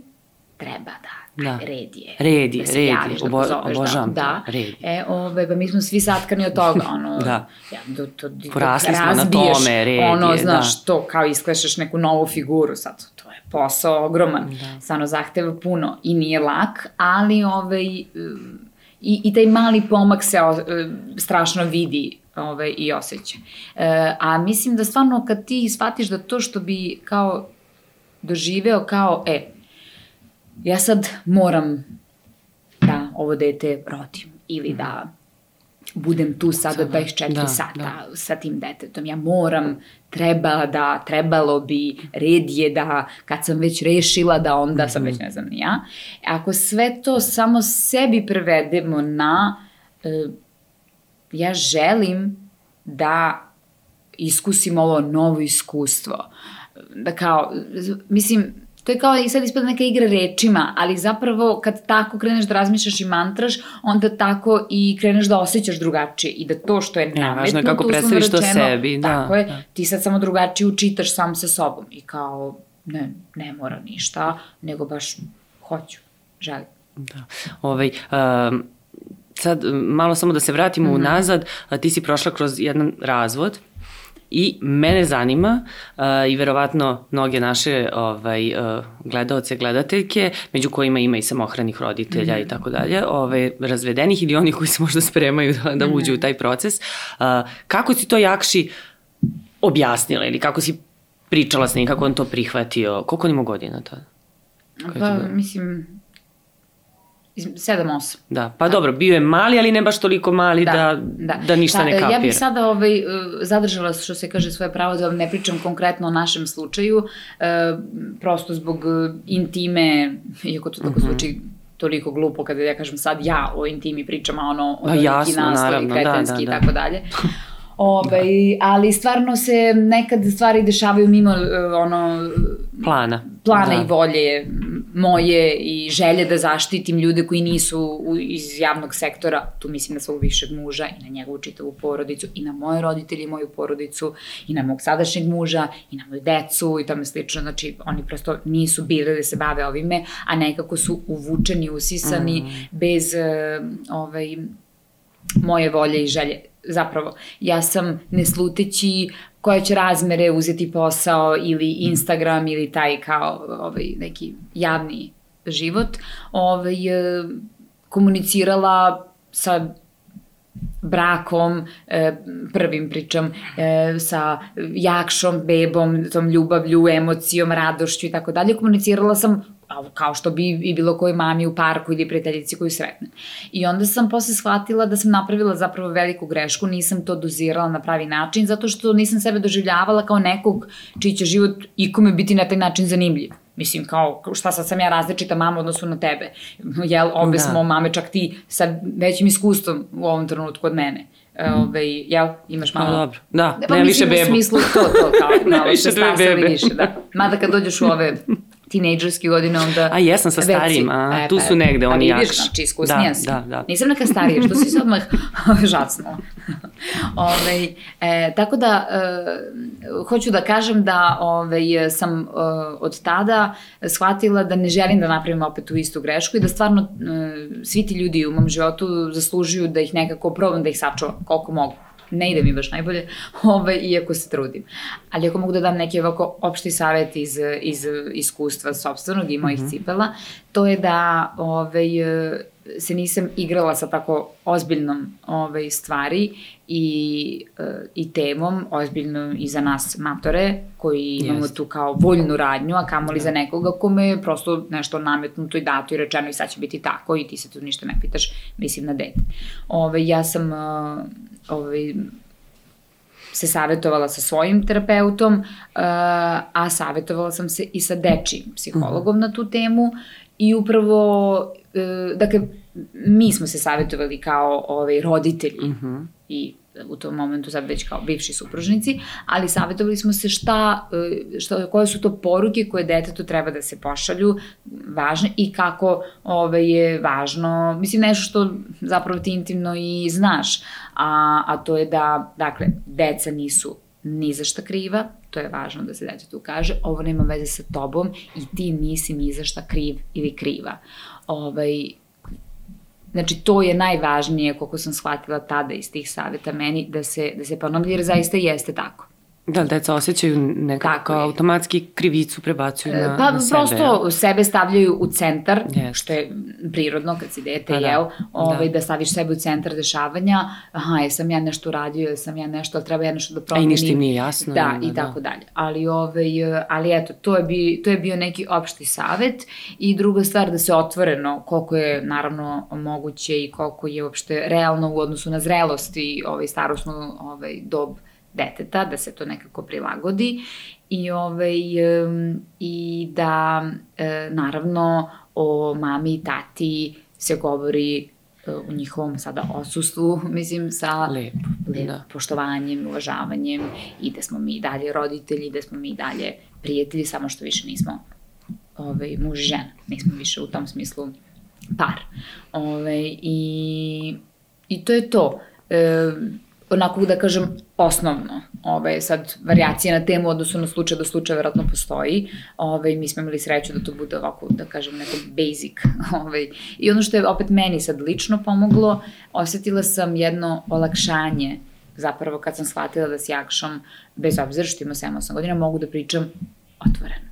treba da da. red je. Red je, da red je, Obo, da obožavam da, da. red je. E, ove, pa mi smo svi satkani od toga, <laughs> ono, da. Ja, do, to, do, Porasli smo na tome, red ono, je, znaš, da. to, kao isklešaš neku novu figuru, sad, to posao ogroman, da. stvarno zahteva puno i nije lak, ali, ovaj, i, i taj mali pomak se o, strašno vidi ovaj, i osjeća. E, a mislim da stvarno kad ti shvatiš da to što bi kao doživeo kao, e, ja sad moram da ovo dete rodim ili da budem tu sada 24 da, sata da. sa tim detetom. Ja moram, treba da, trebalo bi, red je da kad sam već rešila da onda mm -hmm. sam već ne znam ni ja. Ako sve to samo sebi prevedemo na uh, ja želim da iskusim ovo novo iskustvo. Da kao, mislim, to je kao i sad ispada neka igra rečima, ali zapravo kad tako kreneš da razmišljaš i mantraš, onda tako i kreneš da osjećaš drugačije i da to što je nametno, ja, važno je kako predstaviš to sebi, da. Tako je, da. ti sad samo drugačije učitaš sam sa sobom i kao, ne, ne mora ništa, nego baš hoću, želim. Da. Ovaj, um, sad malo samo da se vratimo mm -hmm. unazad, ti si prošla kroz jedan razvod i mene zanima uh, i verovatno mnoge naše ovaj, uh, gledaoce, gledateljke, među kojima ima i samohranih roditelja mm -hmm. i tako dalje, ovaj, razvedenih ili oni koji se možda spremaju da, da uđu mm -hmm. u taj proces. Uh, kako si to jakši objasnila ili kako si pričala s njim, kako on to prihvatio? Koliko on ima godina tada? Pa, mislim, 7-8. Da, pa da. dobro, bio je mali, ali ne baš toliko mali da, da, da. da ništa pa, ne kapira. Ja bih sada ovaj, zadržala, što se kaže, svoje pravo da vam ne pričam konkretno o našem slučaju, e, prosto zbog intime, iako to tako mhm. zvuči toliko glupo kada ja kažem sad ja o intimi pričam, a ono o jasno, naravno, kretenski da, da, da. i tako dalje. <laughs> Ove, ovaj, da. ali stvarno se nekad stvari dešavaju mimo ono plana. Plana da. i volje moje i želje da zaštitim ljude koji nisu u, iz javnog sektora, tu mislim na svog višeg muža i na njegovu čitavu porodicu i na moje roditelje i moju porodicu i na mog sadašnjeg muža i na moju decu i tome slično, znači oni prosto nisu bili da se bave ovime, a nekako su uvučeni, usisani mm. bez uh, ovaj, moje volje i želje zapravo, ja sam nesluteći koje će razmere uzeti posao ili Instagram ili taj kao ovaj, neki javni život, ovaj, e, komunicirala sa brakom, e, prvim pričam, e, sa jakšom, bebom, tom ljubavlju, emocijom, radošću i tako dalje, komunicirala sam kao što bi i bilo kojoj mami u parku ili prijateljici koju sretnem. I onda sam posle shvatila da sam napravila zapravo veliku grešku, nisam to dozirala na pravi način, zato što nisam sebe doživljavala kao nekog čiji će život ikome biti na taj način zanimljiv. Mislim, kao, šta sad sam ja različita mama odnosu na tebe? Jel, obe da. smo mame, čak ti sa većim iskustvom u ovom trenutku od mene. Ove, ovaj, jel, imaš malo... No, dobro, da, pa, nema više beba. U smislu to, to, kao, <laughs> malo više dve bebe. Više, da. Mada kad dođeš u ove tinejdžerske godine, onda... A jesam sa starijim, a e, tu pa, su negde oni jakši. Vidiš, znači iskusnija da, si. Da, da. Nisam neka starija, što si se odmah <laughs> žacnula. <laughs> ove, e, tako da, e, hoću da kažem da ove, sam e, od tada shvatila da ne želim da napravim opet tu istu grešku i da stvarno e, svi ti ljudi u mom životu zaslužuju da ih nekako probam da ih sačuvam koliko mogu ne ide mi baš najbolje, <laughs> ovaj, iako se trudim. Ali ako mogu da dam neki ovako opšti savet iz, iz iskustva sobstvenog i mojih mm -hmm. cipela, to je da ovaj, se nisam igrala sa tako ozbiljnom ovaj, stvari i, i temom, ozbiljno i za nas matore, koji imamo Jest. tu kao voljnu radnju, a kamoli da. za nekoga kome je prosto nešto nametnuto i dato i rečeno i sad će biti tako i ti se tu ništa ne pitaš, mislim na dete. Ove, ja sam ovaj, se savjetovala sa svojim terapeutom, uh, a savjetovala sam se i sa dečijim psihologom mhm. na tu temu i upravo, uh, dakle, mi smo se savjetovali kao ovaj, roditelji uh mhm. -huh. i u tom momentu sad već kao bivši supružnici, ali savjetovali smo se šta, e, šta, koje su to poruke koje detetu treba da se pošalju važne i kako ove, je važno, mislim nešto što zapravo ti intimno i znaš, a, a to je da, dakle, deca nisu ni za šta kriva, to je važno da se detetu kaže, ovo nema veze sa tobom i ti nisi ni za šta kriv ili kriva. Ovaj, Znači, to je najvažnije, koliko sam shvatila tada iz tih saveta meni, da se, da se ponovlja, jer zaista jeste tako. Da, deca osjećaju nekako kao automatski krivicu prebacuju na, pa, na sebe. Pa prosto sebe stavljaju u centar, yes. što je prirodno kad si dete, pa, da. jel? Ovaj, da. da staviš sebe u centar dešavanja, aha, jesam ja nešto uradio, jesam ja nešto, treba ja nešto da promenim. A i ništa im nije jasno. Da, i tako dalje. Ali, ovaj, ali eto, to je, bi, to je bio neki opšti savet i druga stvar da se otvoreno, koliko je naravno moguće i koliko je uopšte realno u odnosu na zrelost i ovaj, starostnu ovaj, dob deteta, da se to nekako prilagodi i, ovaj, i da e, naravno o mami i tati se govori e, u njihovom sada osustvu, <laughs> mislim, sa lep, lep da. poštovanjem, uvažavanjem i da smo mi dalje roditelji, da smo mi dalje prijatelji, samo što više nismo ovaj, muž i žena, nismo više u tom smislu par. Ovaj, i, I to je to. E, onako da kažem osnovno. Ove, sad, variacija na temu odnosu na slučaj do slučaja verovatno postoji. Ove, mi smo imali sreću da to bude ovako, da kažem, neko basic. <laughs> Ove, I ono što je opet meni sad lično pomoglo, osetila sam jedno olakšanje zapravo kad sam shvatila da s Jakšom, bez obzira što ima 7-8 godina, mogu da pričam otvoreno.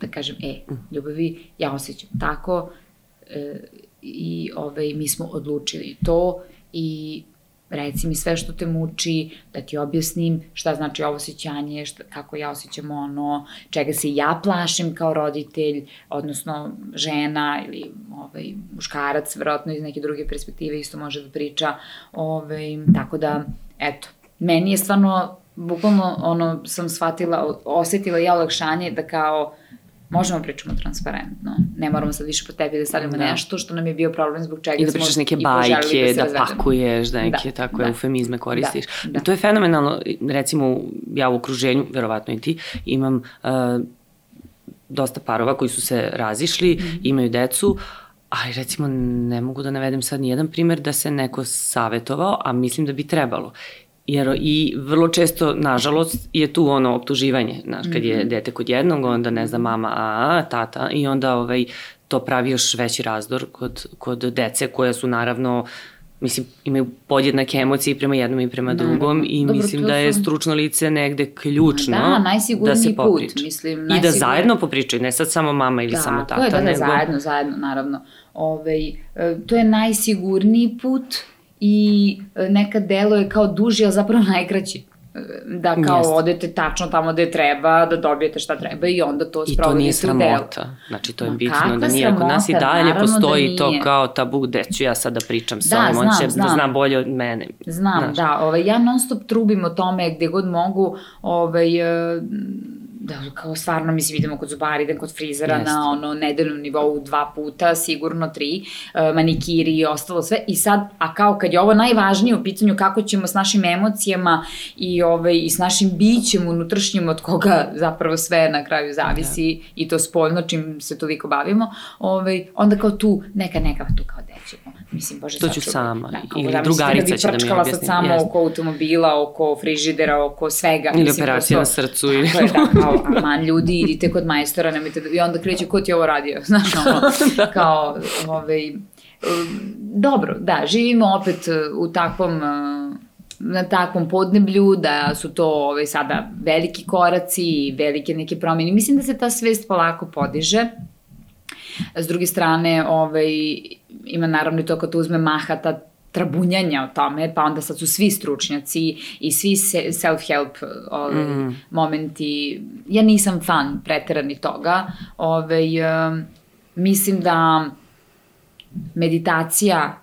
Da kažem, e, ljubavi, ja osjećam tako e, i ove, mi smo odlučili to i reci mi sve što te muči, da ti objasnim šta znači ovo osjećanje, šta, kako ja osjećam ono, čega se ja plašim kao roditelj, odnosno žena ili ovaj, muškarac, verovatno iz neke druge perspektive isto može da priča. Ovaj, tako da, eto, meni je stvarno, bukvalno ono, sam shvatila, osetila ja olakšanje da kao, možemo pričamo transparentno. Ne moramo sad više po tebi da stavljamo da. nešto što nam je bio problem zbog čega I da pričaš neke bajke, da, da pakuješ, da neke da, takve da. eufemizme koristiš. Da, da. To je fenomenalno, recimo ja u okruženju, verovatno i ti, imam uh, dosta parova koji su se razišli, mm -hmm. imaju decu, ali recimo ne mogu da navedem sad ni jedan primer da se neko savetovao, a mislim da bi trebalo. Jer i vrlo često, nažalost, je tu ono optuživanje, znaš, kad je mhm. dete kod jednog, onda ne zna mama, a, tata, i onda ovaj, to pravi još veći razdor kod, kod dece koje su naravno mislim, imaju podjednake emocije prema jednom i prema Naravno. drugom i Dobro, mislim da je stručno lice negde ključno da, da se popriča. Put, mislim, najsigurniji... I da zajedno popričaju, ne sad samo mama ili da, samo tata. Da, je, da, da, nego... zajedno, zajedno, naravno. Ove, ovaj, to je najsigurniji put i e, nekad delo je kao duži, a zapravo <laughs> najkraći e, da kao Jeste. odete tačno tamo gde treba, da dobijete šta treba i onda to sprovodite u delu. I to nije sramota. Znači to je Ma, bitno da nije, kod nas i dalje da postoji da to kao tabu, gde ću ja sad da pričam sa da, ovim, on će znam. da zna bolje od mene. Znam, Znaš. da, ovaj, ja non stop trubim o tome gde god mogu, ovaj, uh, da, kao stvarno, mislim, vidimo kod zubara, idem kod frizera Jeste. na ono nedeljnom nivou dva puta, sigurno tri, uh, manikiri i ostalo sve. I sad, a kao kad je ovo najvažnije u pitanju kako ćemo s našim emocijama i, ovaj, i s našim bićem unutrašnjim od koga zapravo sve na kraju zavisi da. i to spoljno čim se toliko bavimo, ovaj, onda kao tu, neka, neka, tu kao dećemo. Mislim, bože, to ću sama. Da, kao, Ili drugarica da će da mi objasni. sad samo Jeste. oko automobila, oko frižidera, oko svega. Ili mislim, operacija prosto, na srcu. Ili... da, <laughs> kao, aman, ljudi, idite kod majstora, nemojte da... I onda kreće, ko ti ovo radio? <laughs> Znaš, ono, <laughs> da. kao, ovaj, dobro, da, živimo opet u takvom na takvom podneblju, da su to ovaj, sada veliki koraci i velike neke promjene. Mislim da se ta svest polako podiže. S druge strane, ovaj, ima naravno i to kad uzme maha ta trabunjanja o tome, pa onda sad su svi stručnjaci i svi self-help ovaj, mm. momenti. Ja nisam fan preterani toga. Ovaj, mislim da meditacija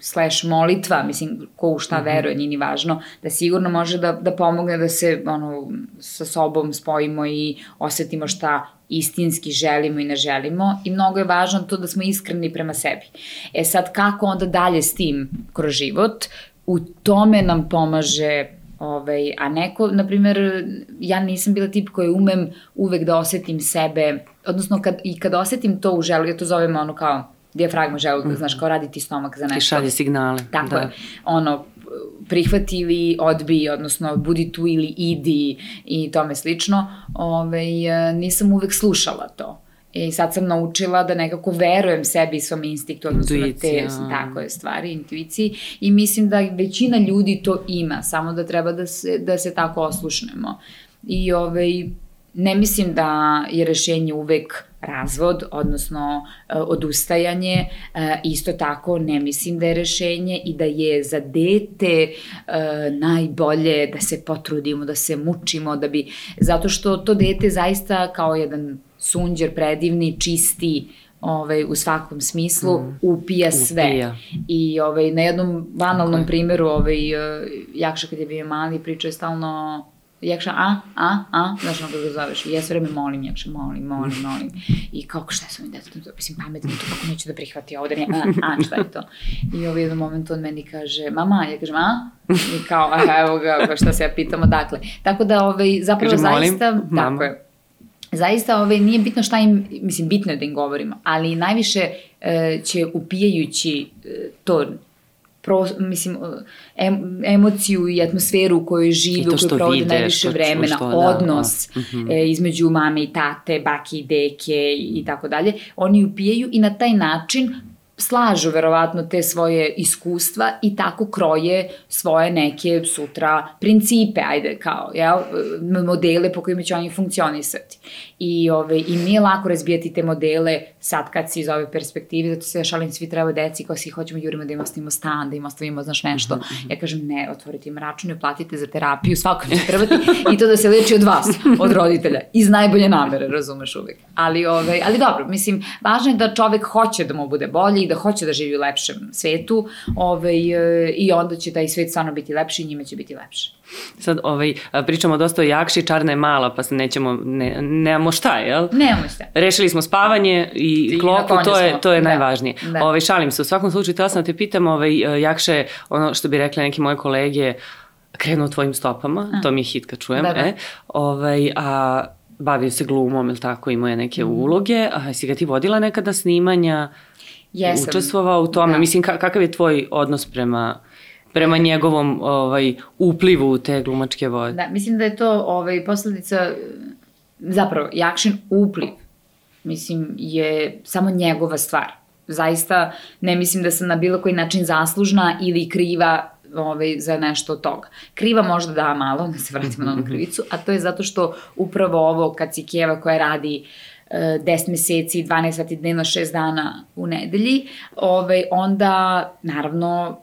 slash molitva, mislim, ko u šta -hmm. veruje, nije ni važno, da sigurno može da, da pomogne da se ono, sa sobom spojimo i osetimo šta istinski želimo i ne želimo i mnogo je važno to da smo iskreni prema sebi. E sad, kako onda dalje s tim kroz život? U tome nam pomaže Ovaj, a neko, na primjer, ja nisam bila tip koji umem uvek da osetim sebe, odnosno kad, i kad osetim to u želu, ja to zovem ono kao dijafragma želuda, mm -hmm. znaš, kao raditi stomak za nešto. Ti šalje signale. Tako da. je. Ono, prihvati ili odbiji, odnosno budi tu ili idi i tome slično. Ove, ovaj, nisam uvek slušala to. I sad sam naučila da nekako verujem sebi i svom instinktu, odnosno na te tako je, stvari, intuiciji. I mislim da većina ljudi to ima, samo da treba da se, da se tako oslušnemo. I ovaj, ne mislim da je rešenje uvek razvod, odnosno e, odustajanje, e, isto tako ne mislim da je rešenje i da je za dete e, najbolje da se potrudimo, da se mučimo, da bi, zato što to dete zaista kao jedan sunđer predivni, čisti, ovaj, u svakom smislu, mm. upija sve. Upija. I ovaj, na jednom banalnom okay. primjeru, ovaj, Jakša kad je bio mali, pričao je stalno Jakša, a, a, a, znaš ono kako ga zoveš, i ja sve vreme molim Jakša, molim, molim, <laughs> molim. I kako, šta sam mi detetom, to, mislim, pametno to, kako neću da prihvati ovo, da ne, a, a, šta je to? I ovaj jedan moment on meni kaže, mama, ja kažem, a? I kao, a, evo ga, pa šta se ja pitamo, dakle. Tako da, ovaj, zapravo, Kaže, zaista, molim, tako je, zaista ovaj, nije bitno šta im, mislim, bitno je da im govorimo, ali najviše e, će upijajući e, to pro, mislim, em, emociju i atmosferu u kojoj žive, u kojoj provode najviše što, vremena, što, da, odnos da, da. E, između mame i tate, bake i deke i tako dalje, oni upijaju i na taj način slažu verovatno te svoje iskustva i tako kroje svoje neke sutra principe, ajde kao, jel, modele po kojima će oni funkcionisati. I, ove, I nije lako razbijati te modele sad kad si iz ove perspektive, zato se ja šalim svi treba deci kao svi hoćemo jurimo da im ostavimo stan, da im ostavimo znaš nešto. Mm -hmm. Ja kažem ne, otvorite im račun i platite za terapiju, svako će trebati i to da se leči od vas, od roditelja, iz najbolje namere, razumeš uvek. Ali, ove, ali dobro, mislim, važno je da čovek hoće da mu bude bolji i da hoće da živi u lepšem svetu ove, i onda će taj svet stvarno biti lepši i njime će biti lepše. Sad ovaj, pričamo dosta o jakši, čarna je mala, pa se nećemo, ne, nemamo šta, jel? Nemamo šta. Rešili smo spavanje i, I klopu, to je, to je da. najvažnije. Da. Ovaj, šalim se, u svakom slučaju, tela sam da te pitam, ovaj, jakša je, ono što bi rekli neki moje kolege, krenuo tvojim stopama, a. to mi je hit kad čujem, da, da. e, ovaj, a bavio se glumom, ili tako, imao je neke mm. uloge, a si ga ti vodila nekada snimanja, Jesam. učestvovao u tome, da. mislim, kakav je tvoj odnos prema prema njegovom ovaj, uplivu u te glumačke vode. Da, mislim da je to ovaj, posledica, zapravo, Jakšin upliv, mislim, je samo njegova stvar. Zaista ne mislim da sam na bilo koji način zaslužna ili kriva ovaj, za nešto od toga. Kriva možda da malo, da se vratimo na onu <laughs> krivicu, a to je zato što upravo ovo kad si Kijeva koja radi 10 eh, meseci, 12 sati dnevno, 6 dana u nedelji, ovaj, onda naravno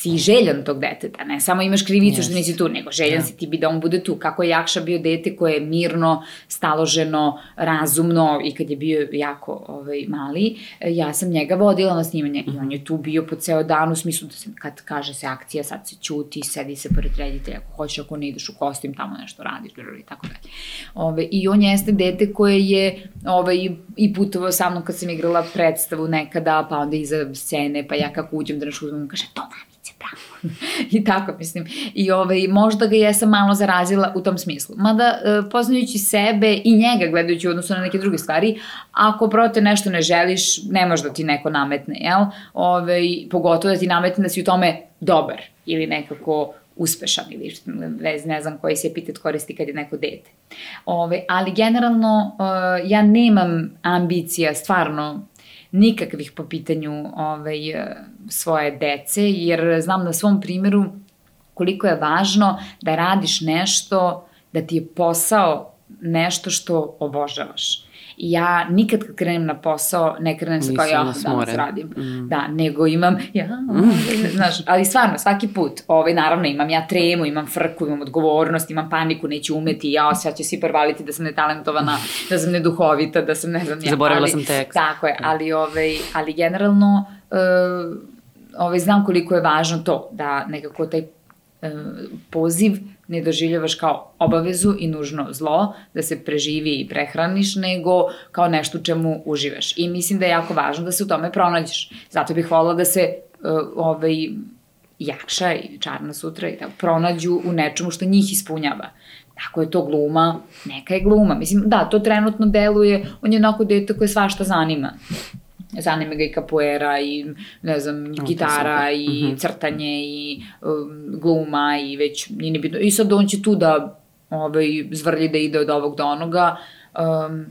si željan tog deteta, ne samo imaš krivicu yes. što nisi tu, nego željan yeah. Da. si ti bi da on bude tu. Kako je Jakša bio dete koje je mirno, staloženo, razumno i kad je bio jako ovaj, mali, ja sam njega vodila na snimanje mm i on je tu bio po ceo dan u smislu da se, kad kaže se akcija, sad se ćuti, sedi se pored reditelja, ako hoćeš, ako ne ideš u kostim, tamo nešto radiš, i tako dalje. Ove, I on jeste dete koje je ovaj, i putovao sa mnom kad sam igrala predstavu nekada, pa onda iza scene, pa ja kako uđem da nešto uzmem, kaže, to. <laughs> I tako, mislim. I ovaj, možda ga jesam malo zarazila u tom smislu. Mada, e, poznajući sebe i njega, gledajući u odnosu na neke druge stvari, ako prote nešto ne želiš, ne može da ti neko nametne, jel? Ove, ovaj, pogotovo da ti nametne da si u tome dobar ili nekako uspešan ili ne znam koji se epitet koristi kad je neko dete. Ove, ali generalno uh, ja nemam ambicija stvarno nikakvih po pitanju ovaj, svoje dece, jer znam na svom primjeru koliko je važno da radiš nešto, da ti je posao nešto što obožavaš. I ja nikad kad krenem na posao, ne krenem sa kao ja danas radim. Mm. Da, nego imam, ja, mm. znaš, ali stvarno, svaki put, ovaj, naravno imam ja tremu, imam frku, imam odgovornost, imam paniku, neću umeti, ja, sad će svi provaliti da sam netalentovana, da sam neduhovita, da sam ne znam ja. Zaboravila ali, sam tekst. Tako je, ali, ovaj, ali generalno, uh, ovaj, znam koliko je važno to, da nekako taj uh, poziv ne doživljavaš kao obavezu i nužno zlo, da se preživi i prehraniš, nego kao nešto u čemu uživaš. I mislim da je jako važno da se u tome pronađeš. Zato bih volila da se uh, ovaj, jakša i čarna sutra i tako, pronađu u nečemu što njih ispunjava. Ako je to gluma, neka je gluma. Mislim, da, to trenutno deluje, on je onako dete koje svašta zanima zanima ga i kapoera i ne znam, gitara i mm -hmm. crtanje i um, gluma i već nije ni bitno. I sad on će tu da ovaj, zvrlji da ide od ovog do onoga. Um,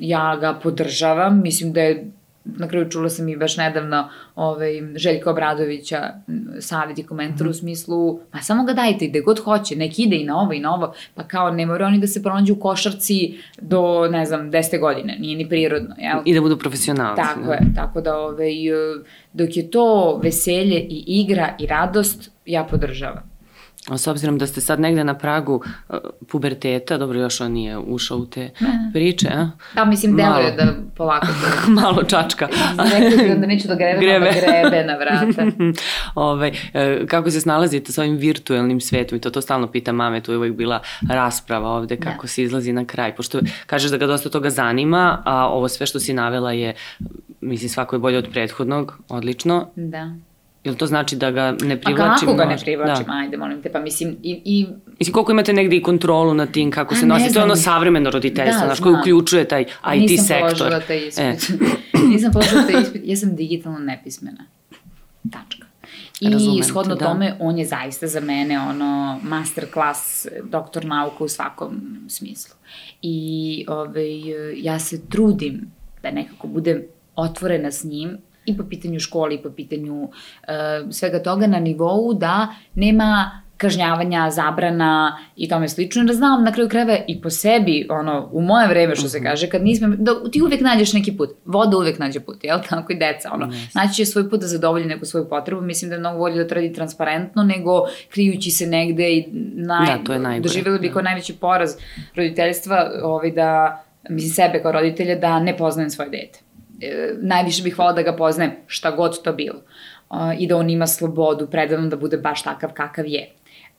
ja ga podržavam, mislim da je na kraju čula sam i baš nedavno ovaj, Željka Obradovića savjet i komentar mm. u smislu, pa samo ga dajte gde god hoće, nek ide i na ovo i na ovo, pa kao ne moraju oni da se pronađu u košarci do, ne znam, 10 godine, nije ni prirodno, jel? I da budu profesionalci. Tako da. je, tako da ovaj, dok je to veselje i igra i radost, ja podržavam. S obzirom da ste sad negde na pragu uh, puberteta, dobro još on nije ušao u te ne. priče, a? Da, mislim, deluje da polako <laughs> to... malo čačka. Rekli onda neću da grebe, grebe. da grebe na vrata. Ove, <laughs> ovaj, kako se snalazite sa ovim virtuelnim svetom? I to, to stalno pita mame, tu je uvek bila rasprava ovde, da. kako da. se izlazi na kraj. Pošto kažeš da ga dosta toga zanima, a ovo sve što si navela je, mislim, svako je bolje od prethodnog, odlično. Da. Jel to znači da ga ne privlačimo? A kako ga ne privlačimo, da. ajde, molim te, pa mislim i... i... Mislim, koliko imate negde i kontrolu na tim kako se nosi? To je ono savremeno roditeljstvo, da, znaš, koje uključuje taj IT Nisam sektor. Nisam položila taj ispit. E. <laughs> Nisam položila taj ispit, ja sam digitalno nepismena. Tačka. I Razumem shodno da. tome, on je zaista za mene ono master klas, doktor nauka u svakom smislu. I ovaj, ja se trudim da nekako budem otvorena s njim i po pitanju škole i po pitanju uh, svega toga na nivou da nema kažnjavanja, zabrana i tome slično, da znam na kraju krajeva i po sebi, ono, u moje vreme što se mhm. kaže, kad nismo, da ti uvek nađeš neki put, voda uvek nađe put, jel, tako i deca, ono, yes. naći će svoj put da zadovolji neku svoju potrebu, mislim da je mnogo bolje da tradi transparentno nego krijući se negde i naj, da, to je najbolje. doživjeli bi da. kao najveći poraz roditeljstva, ovaj, da, mislim sebe kao roditelja, da ne poznajem svoje dete E, najviše bih volao da ga poznajem šta god to bilo i da on ima slobodu predavno da bude baš takav kakav je.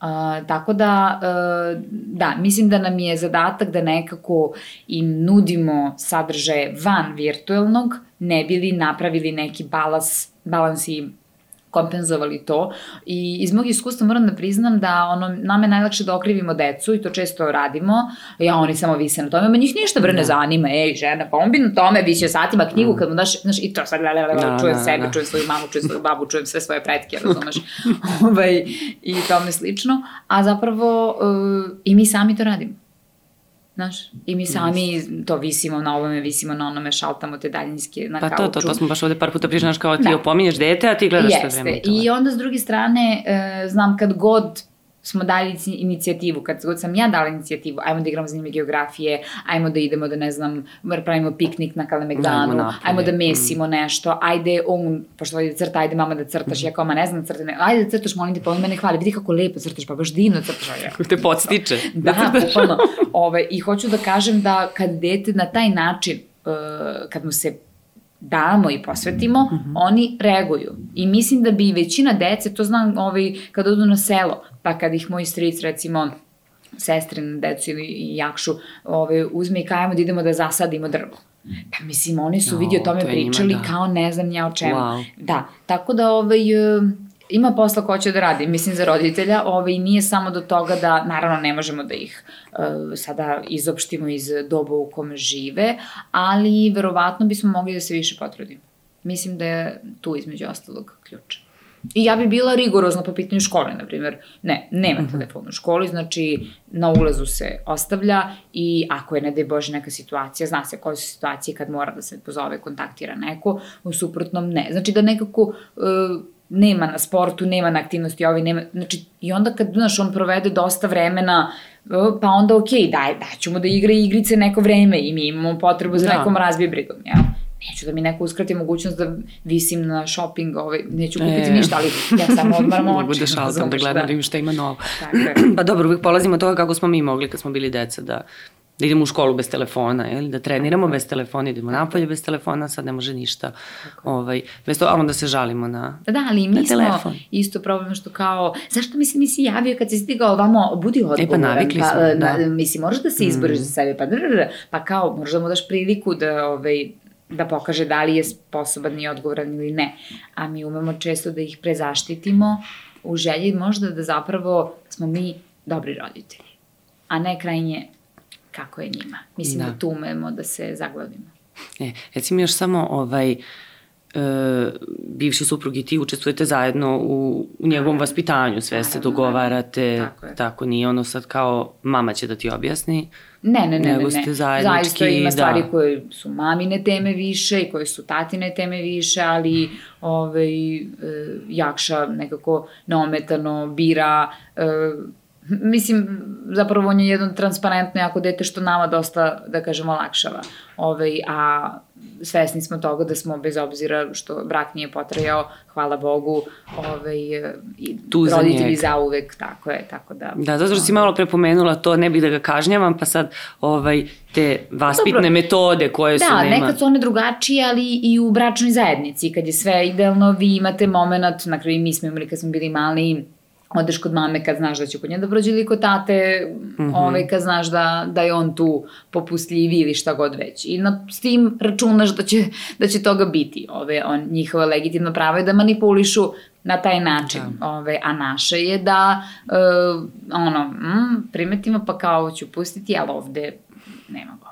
Uh, tako da, uh, da, mislim da nam je zadatak da nekako im nudimo sadržaje van virtuelnog, ne bili napravili neki balans, balans i kompenzovali to i iz mog iskustva moram da priznam da ono, nam je najlakše da okrivimo decu i to često radimo, ja oni samo vise na tome, ma njih ništa bre ne da. zanima, ej žena, pa on bi na tome više satima knjigu kad mu daš, znaš, i to sad, le, le, le, da, čujem da, sebe, da. čujem svoju mamu, čujem svoju babu, čujem sve svoje pretke, razumeš, <laughs> ovaj, i tome slično, a zapravo uh, i mi sami to radimo. Znaš, i mi sami to visimo na ovome, visimo na onome, šaltamo te daljinske na pa kauču. Pa to, to, to smo baš ovde par puta priznaš kao ti da. opominješ dete, a ti gledaš Jeste. sve vreme to. I onda s druge strane, e, znam kad god smo dali inicijativu, kad god sam ja dala inicijativu, ajmo da igramo za njime geografije, ajmo da idemo da, ne znam, pravimo piknik na Kalemegdanu, ajmo, ajmo da mesimo mm. nešto, ajde on, pošto vodi da crta, ajde mama da crtaš, mm. ja kao ma ne znam da crtam, ajde da crtaš, molim te, pa on mene hvali, vidi kako lepo crtaš, pa baš divno crtaš. Ja. Kako <laughs> te podstiče. Da, da bukvalno. Ove, I hoću da kažem da kad dete na taj način, uh, kad mu se damo i posvetimo, mm -hmm. oni reaguju. I mislim da bi većina dece, to znam ovaj, kad odu na selo, pa kad ih moj stric recimo sestre na decu ili jakšu ovaj, uzme i kajemo da idemo da zasadimo drvo. Pa mislim, oni su no, vidi o tome to pričali njima, da. kao ne znam ja o čemu. Wow. Da, tako da ovaj, ima posla ko će da radi, mislim za roditelja, ovaj, nije samo do toga da, naravno ne možemo da ih uh, sada izopštimo iz doba u kome žive, ali verovatno bismo mogli da se više potrudimo. Mislim da je tu između ostalog ključ. I ja bi bila rigorozna po pitanju škole, na primjer. Ne, nema mhm. telefona u školi, znači na ulazu se ostavlja i ako je, ne daj Bože, neka situacija, zna se koje su situacije kad mora da se pozove, kontaktira neko, u suprotnom ne. Znači da nekako uh, nema na sportu, nema na aktivnosti ovi, nema, znači i onda kad, znaš, on provede dosta vremena, pa onda okej, okay, daj, daću mu da igra igrice neko vreme i mi imamo potrebu za da. nekom razbije brigom, jel? Neću da mi neko uskrati mogućnost da visim na shopping, ovaj, neću kupiti e, ništa, ali ja samo odmaram <laughs> oči. Mogu da šaltam, da gledam da šta ima novo. <clears throat> pa dobro, uvijek polazimo od toga kako smo mi mogli kad smo bili deca, da da idemo u školu bez telefona, jel? da treniramo bez telefona, idemo napolje bez telefona, sad ne može ništa. Ovaj, bez to, a onda se žalimo na Da, da ali mi smo telefon. isto problem što kao, zašto mi se nisi javio kad si stigao ovamo, budi odgovoran. E pa navikli pa, smo, pa, da. Mislim, možeš da se izboriš mm. za sebe, pa, pa kao, možeš da mu daš priliku da, ovaj, da pokaže da li je sposoban i odgovoran ili ne. A mi umemo često da ih prezaštitimo u želji možda da zapravo smo mi dobri roditelji, a ne krajnje kako je njima. Mislim da, da tu umemo da se zaglavimo. E, reci mi još samo ovaj, e, bivši suprug i ti učestvujete zajedno u, u njegovom vaspitanju, sve se dogovarate, tako, je. tako nije ono sad kao mama će da ti objasni. Ne, ne, ne, nego ne, ne. Zaista ima stvari da. koje su mamine teme više i koje su tatine teme više, ali ovaj, e, Jakša nekako neometano bira e, mislim, zapravo on je jedno transparentno jako dete što nama dosta, da kažemo, lakšava. Ovaj, a svesni smo toga da smo, bez obzira što brak nije potrajao, hvala Bogu, ovaj, i tu za roditelji za uvek, tako je, tako da... Da, zato što si malo prepomenula to, ne bih da ga kažnjavam, pa sad ovaj, te vaspitne Dobro. metode koje da, su nema... Da, nekad su one drugačije, ali i u bračnoj zajednici, kad je sve idealno, vi imate moment, na kraju mi smo imali kad smo bili mali, odeš kod mame kad znaš da će kod nje da prođe ili kod tate, mm -hmm. ovaj, kad znaš da, da je on tu popustljivi ili šta god već. I na, s tim računaš da će, da će toga biti. Ove, on, njihova legitimno pravo je da manipulišu na taj način. Da. Ove, a naše je da uh, ono, mm, primetimo pa kao ću pustiti, ali ovde nema govora.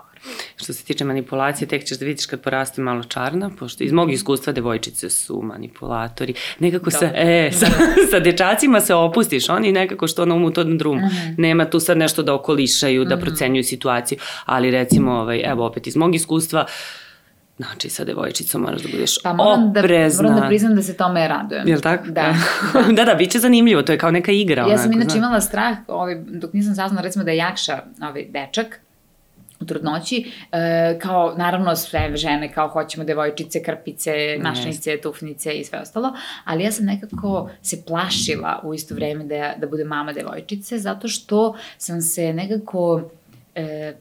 Što se tiče manipulacije, tek ćeš da vidiš kad poraste malo čarna, pošto iz mog iskustva devojčice su manipulatori. Nekako sa, e, sa, <laughs> sa dečacima se opustiš, oni nekako što na umu to na drum. Uh mhm. -huh. Nema tu sad nešto da okolišaju, da uh mhm. -huh. procenjuju situaciju, ali recimo, ovaj, evo opet iz mog iskustva, Znači, sa devojčicom moraš da budeš pa, moram da- oprezna. Da, moram da priznam da se tome radujem. Jel tako? Da. <laughs> da, da, bit će zanimljivo, to je kao neka igra. Ja sam inače imala strah, ovaj, dok nisam saznala recimo da je Jakša ovaj, dečak, u trudnoći, e, kao naravno sve žene kao hoćemo devojčice, krpice, našnice, tufnice i sve ostalo, ali ja sam nekako se plašila u isto vreme da, da bude mama devojčice, zato što sam se nekako e,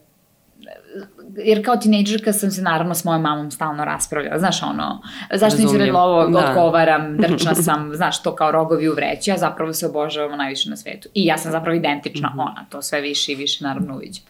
jer kao tinejdžerka sam se naravno s mojom mamom stalno raspravljala, znaš ono, zašto nisi redila ovo, da. odgovaram, drčna sam, <laughs> znaš, to kao rogovi u vreći, ja zapravo se obožavamo najviše na svetu. I ja sam zapravo identična mm -hmm. ona, to sve više i više naravno uviđam.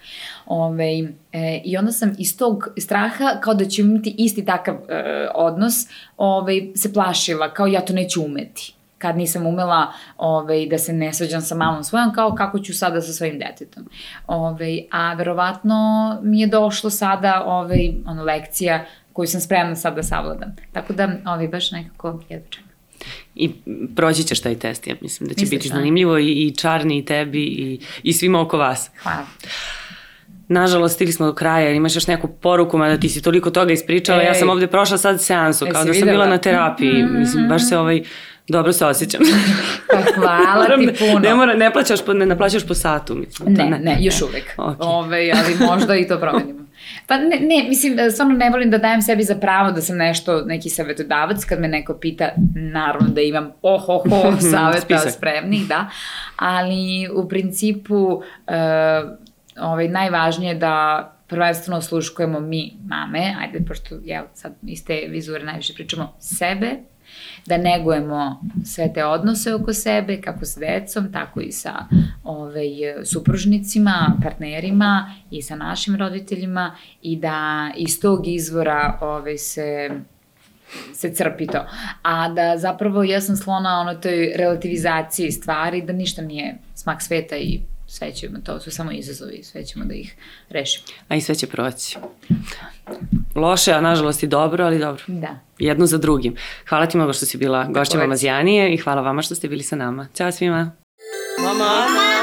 Ove, e, I onda sam iz tog straha, kao da ću imati isti takav e, odnos, ove, se plašila, kao ja to neću umeti kad nisam umela ovaj, da se ne svađam sa mamom svojom, kao kako ću sada sa svojim detetom. Ovaj, a verovatno mi je došlo sada ovaj, ono, lekcija koju sam spremna sad da savladam. Tako da, ovaj, baš nekako jedva čekam. I proći ćeš taj test, ja mislim da će Misliš, biti da? zanimljivo i, i čarni i tebi i, i svima oko vas. Hvala. Nažalost, stigli smo do kraja, imaš još neku poruku, mada ti si toliko toga ispričala, Ej. ja sam ovde prošla sad seansu, kao da sam videla? bila na terapiji, mm -hmm. mislim, baš se ovaj, Dobro se osjećam. Pa hvala ti puno. Ne, mora, ne, plaćaš po, ne naplaćaš po satu. Mislim, ne, ne, ne, još uvek. Okay. Ove, ali možda i to promenimo. Pa ne, ne, mislim, stvarno ne volim da dajem sebi za pravo da sam nešto, neki savjetodavac, kad me neko pita, naravno da imam ohoho savjeta spremnih, da, ali u principu uh, ovaj, najvažnije da prvenstveno osluškujemo mi mame, ajde, pošto ja sad iz te vizure najviše pričamo, sebe, da negujemo sve te odnose oko sebe, kako sa decom, tako i sa ovaj, supružnicima, partnerima i sa našim roditeljima i da iz tog izvora ovaj, se se crpi to. A da zapravo ja sam slona ono toj relativizaciji stvari, da ništa nije smak sveta i sve ćemo, to su samo izazovi, sve ćemo da ih rešimo. A i sve će proći. Loše, a nažalost i dobro, ali dobro. Da. Jedno za drugim. Hvala ti mnogo što si bila gošća Mama Zjanije i hvala vama što ste bili sa nama. Ćao svima. Mama! Mama!